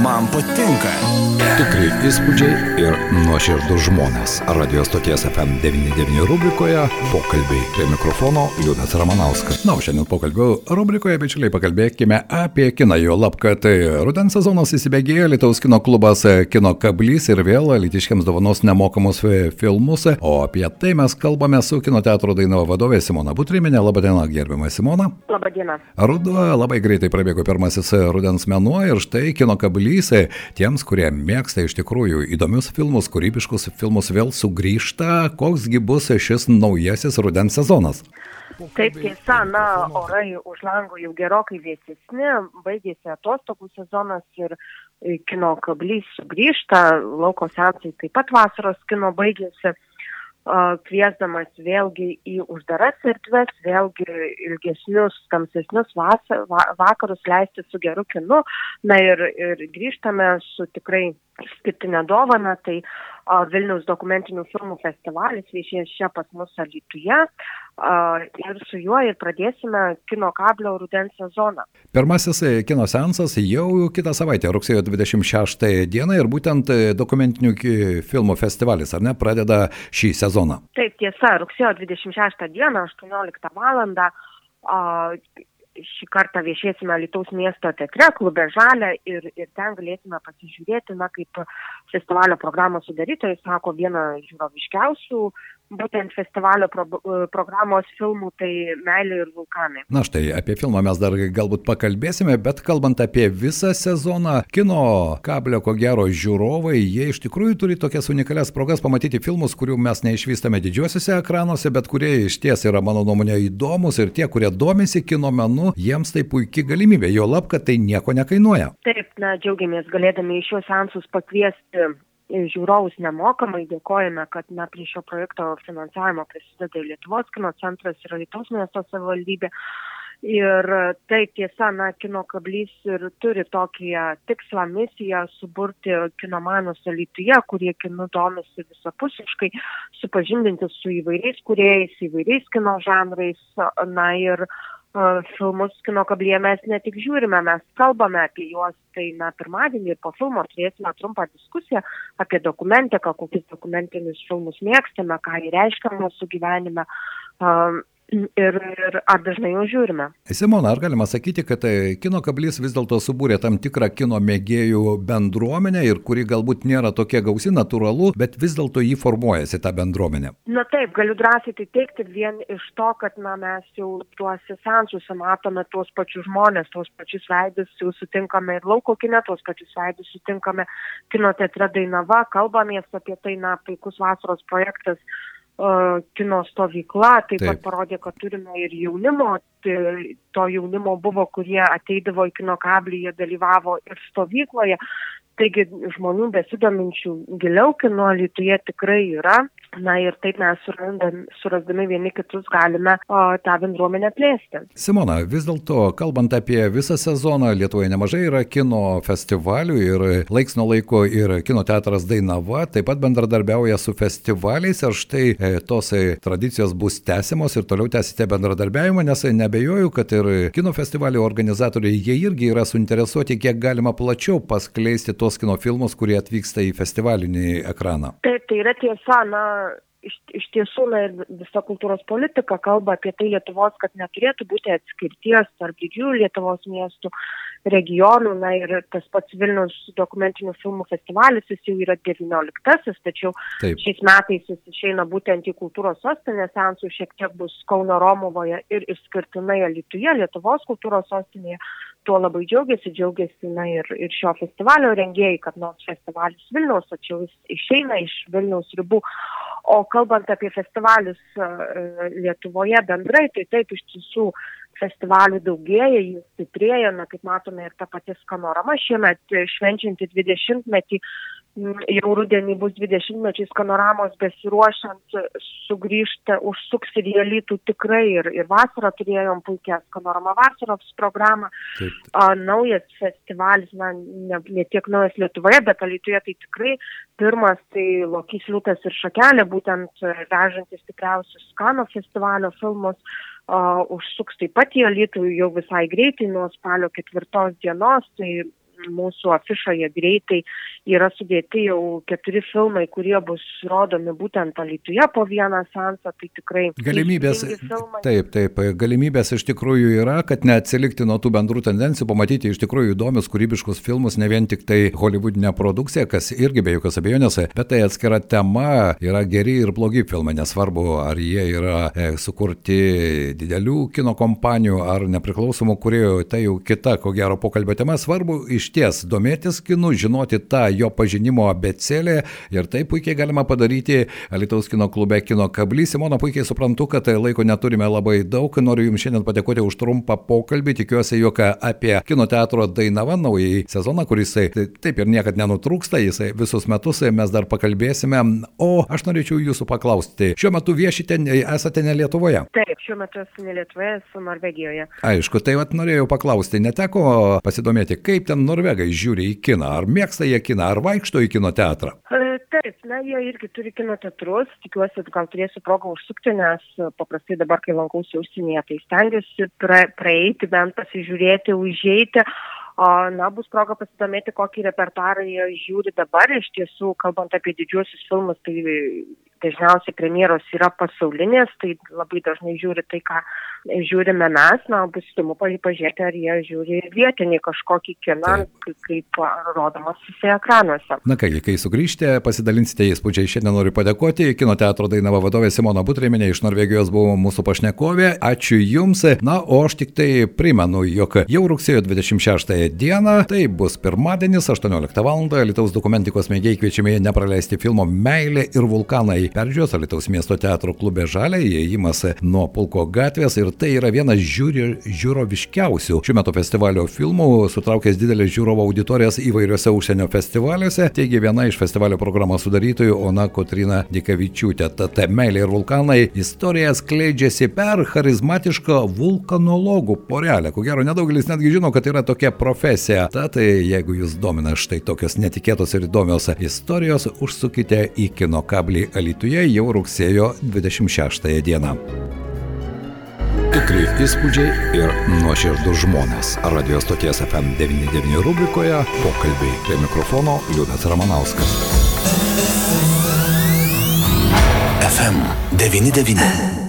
man patinka. Tikrai įspūdžiai ir nuoširdus žmonės. Radio stoties FM99 rubrikoje pokalbiai. Prie mikrofono Liūdas Ramanauskas. Na, o šiandien pokalbių rubrikoje, bičiuliai, pakalbėkime apie kiną. Jo lab, kad rudens sezonas įsibėgėjo, Lietuvos kino klubas Kino Kablys ir vėl litiškiams dovanos nemokamus filmus. O apie tai mes kalbame su kino teatro dainavo vadovė Simona Butriminė. Labadiena, gerbima Simona. Labadiena. Ruduo labai greitai prabėgo pirmasis rudens mėnuo ir štai kino kablys tiems, kurie mėgsta iš tikrųjų įdomius filmus, kūrybiškus filmus vėl sugrįžta. Koksgi bus šis naujasis rudens sezonas? Taip tiesa, na, orai už lango jau gerokai vėsesni, baigėsi atostogų sezonas ir kino kablys sugrįžta, lauko sensai taip pat vasaros kino baigėsi kviesdamas vėlgi į uždaras erdves, vėlgi ilgesnius, tamsesnius vakarus leisti su geru kinu. Na ir, ir grįžtame su tikrai išskirtinę dovaną, tai Vilniaus dokumentinių filmų festivalis viešės čia pas mus Alytuje ir su juo ir pradėsime kino kablio rudens sezoną. Pirmasis e, kino sensas jau kitą savaitę, rugsėjo 26 dieną ir būtent e, dokumentinių filmų festivalis, ar ne, pradeda šį sezoną. Taip, tiesa, rugsėjo 26 dieną, 18 val šį kartą viešėsime Lietuvos miesto teatre, klube Žalę ir, ir ten galėsime pasižiūrėti, na, kaip festivalio programos sudarytojai sako, vieną žiūroviškiausių būtent festivalio pro, programos filmų, tai Meilė ir vulkanai. Na štai, apie filmą mes dar galbūt pakalbėsime, bet kalbant apie visą sezoną, kino kablio ko gero žiūrovai, jie iš tikrųjų turi tokias unikalias progas pamatyti filmus, kurių mes neišvystame didžiuosiuose ekranuose, bet kurie iš ties yra, mano nuomonė, įdomus ir tie, kurie domisi kino menu, jiems tai puikia galimybė, jo lab, kad tai nieko nekainuoja. Taip, na, džiaugiamės galėdami į šios sensus pakviesti žiūrovus nemokamai. Dėkojame, kad na, prie šio projekto finansavimo prisideda Lietuvos kino centras ir Lietuvos miesto savivaldybė. Ir tai tiesa, na, kino kablys ir turi tokią tikslą misiją suburti kinomanus Alytuje, kurie kinu domisi visapusiškai, supažindinti su įvairiais kuriejais, įvairiais kino žanrais. Na ir uh, filmus kino kablyje mes ne tik žiūrime, mes kalbame apie juos. Tai na, pirmadienį ir po filmo turėsime trumpą diskusiją apie dokumentiką, kokius dokumentinius filmus mėgstame, ką jį reiškia mūsų gyvenime. Um, ir, ir ar dažnai jau žiūrime. Simona, ar galima sakyti, kad tai kino kablys vis dėlto subūrė tam tikrą kino mėgėjų bendruomenę ir kuri galbūt nėra tokia gausi, natūralu, bet vis dėlto jį formuojasi tą bendruomenę? Na taip, galiu drąsiai tai teikti vien iš to, kad na, mes jau tuose sensuose matome tuos pačius žmonės, tuos pačius veidus, jau sutinkame ir lauko kine, tuos pačius veidus sutinkame kino teatre Dainava, kalbamės apie tai, na, puikus vasaros projektas kino stovykla taip pat parodė, kad turime ir jaunimo, to jaunimo buvo, kurie ateidavo į kino kablį, jie dalyvavo ir stovykloje. Taigi žmonių besidominčių giliau kino Lietuvoje tikrai yra. Na ir taip mes surandam, surasdami vieni kitus galime o, tą bendruomenę plėsti. Simona, vis dėlto, kalbant apie visą sezoną, Lietuvoje nemažai yra kino festivalių ir laiks nuo laiko ir kino teatras Dainava taip pat bendradarbiauja su festivaliais ir štai e, tos e, tradicijos bus tęsiamos ir toliau tęsite bendradarbiavimą, nes nebejoju, kad ir kino festivalių organizatoriai jie irgi yra suinteresuoti, kiek galima plačiau paskleisti tos kino filmus, kurie atvyksta į festivalinį ekraną. Taip, tai yra tiesa, na, iš, iš tiesų na, ir visa kultūros politika kalba apie tai Lietuvos, kad neturėtų būti atskirties tarp didžiųjų Lietuvos miestų, regionų, na ir tas pats Vilnius dokumentinių filmų festivalis, jis jau yra 19-asis, tačiau Taip. šiais metais jis išeina būtent į kultūros sostinę, sensų šiek tiek bus Kauno Romovoje ir išskirtinai Lietuvoje, Lietuvos kultūros sostinėje. Tuo labai džiaugiasi, džiaugiasi na, ir, ir šio festivalio rengėjai, kad nors festivalis Vilniaus, tačiau jis išeina iš Vilniaus ribų. O kalbant apie festivalius Lietuvoje bendrai, tai taip iš tiesų festivalių daugėja, jis stiprėja, na kaip matome ir ta pati skanorama šiemet švenčianti 20 metį jau rudenį bus 20 mečiai skanoramos besiruošiant sugrįžti, užsuks ir jie lytų tikrai ir, ir vasarą turėjom puikia skanorama vasaros programą. Taip. A, naujas festivalis, na, ne, ne tiek naujas Lietuvoje, bet Lietuvoje tai tikrai pirmas, tai Lokys Liūtas ir Šakelė, būtent vežantis tikriausius Skano festivalio filmus. Uh, užsuks taip pat į Alytų jau visai greitai nuo spalio ketvirtos dienos, tai mūsų afišoje greitai yra sudėti jau keturi filmai, kurie bus rodomi būtent Alytuje po vieną sensą, tai tikrai. Galimybės, taip, taip, galimybės iš tikrųjų yra, kad neatsilikti nuo tų bendrų tendencijų, pamatyti iš tikrųjų įdomius kūrybiškus filmus, ne vien tik tai Hollywoodinė produkcija, kas irgi be jokios abejonės, bet tai atskira tema, yra geri ir blogi filmai, nesvarbu, ar jie yra e, sukurti didelių kino kompanijų ar nepriklausomų kuriejų, tai jau kita, ko gero, pokalbio tema. Svarbu iš ties domėtis kinu, žinoti tą jo pažinimo abecelę ir tai puikiai galima padaryti Alitaus kino klube Kino Kablys. Simona, puikiai suprantu, kad laiko neturime labai daug. Noriu Jums šiandien padėkoti už trumpą pokalbį. Tikiuosi, jog apie kino teatro Dainava naująjį sezoną, kuris taip ir niekada nenutrūksta, jisai visus metus mes dar pakalbėsime. O aš norėčiau Jūsų paklausti. Šiuo metu viešite, esate ne Lietuvoje? Taip, šiuo metu esu ne Lietuvoje, esu Norvegijoje. Aišku, tai vat norėjau paklausti, neteko pasidomėti, kaip ten norvegai žiūri į kiną, ar mėgsta jie kiną, ar vaikšto į kino teatrą? E, taip, na, jie irgi turi kino teatrus, tikiuosi, gal turėsiu progą užsukti, nes paprastai dabar, kai lankausi užsienyje, tai stengiuosi pra, praeiti, bent pasižiūrėti, užėjti. O, na, bus proga pasidomėti, kokį repertuarą jie žiūri dabar. Iš tiesų, kalbant apie didžiuosius filmus, tai dažniausiai premjeros yra pasaulinės, tai labai dažnai žiūri tai, ką žiūrime mes, na, bus įdomu pažiūrėti, ar jie žiūri vietinį kažkokį kiną, kaip, kaip rodomas visi ekranuose. Na kągi, kai sugrįžtė, pasidalinsite įspūdžiai. Šiandien noriu padėkoti kino teatro Dainava vadovė Simona Butrėminė iš Norvegijos buvo mūsų pašnekovė. Ačiū Jums. Na, o aš tik tai primenu, jog jau rugsėjo 26 dieną, tai bus pirmadienis 18 val. Lietuvos dokumentikos mėgiai kviečiami nepraleisti filmo Meilė ir vulkanai peržiūros Alitaus miesto teatro klube Žalė, įėjimas nuo Pulko gatvės ir tai yra vienas žiūri, žiūroviškiausių šiuo metu festivalio filmų, sutraukęs didelės žiūrovo auditorijas įvairiuose užsienio festivaliuose, taigi viena iš festivalio programos sudarytojų Ona Kotrina Dikavičiūtė. Tad Meilė ir vulkanai istorija skleidžiasi per charizmatišką vulkanologų porelę. Ko gero, nedaugelis netgi žino, kad yra tokia profesija. Tad jeigu jūs domina štai tokios netikėtos ir įdomios istorijos, užsukite į kino kablį Alytų. Alytuje jau rugsėjo 26 dieną. Tikri įspūdžiai ir nuoširdus žmonės. Radio stoties FM99 rubrikoje pokalbiai prie mikrofono Liudas Ramanauskas. FM99.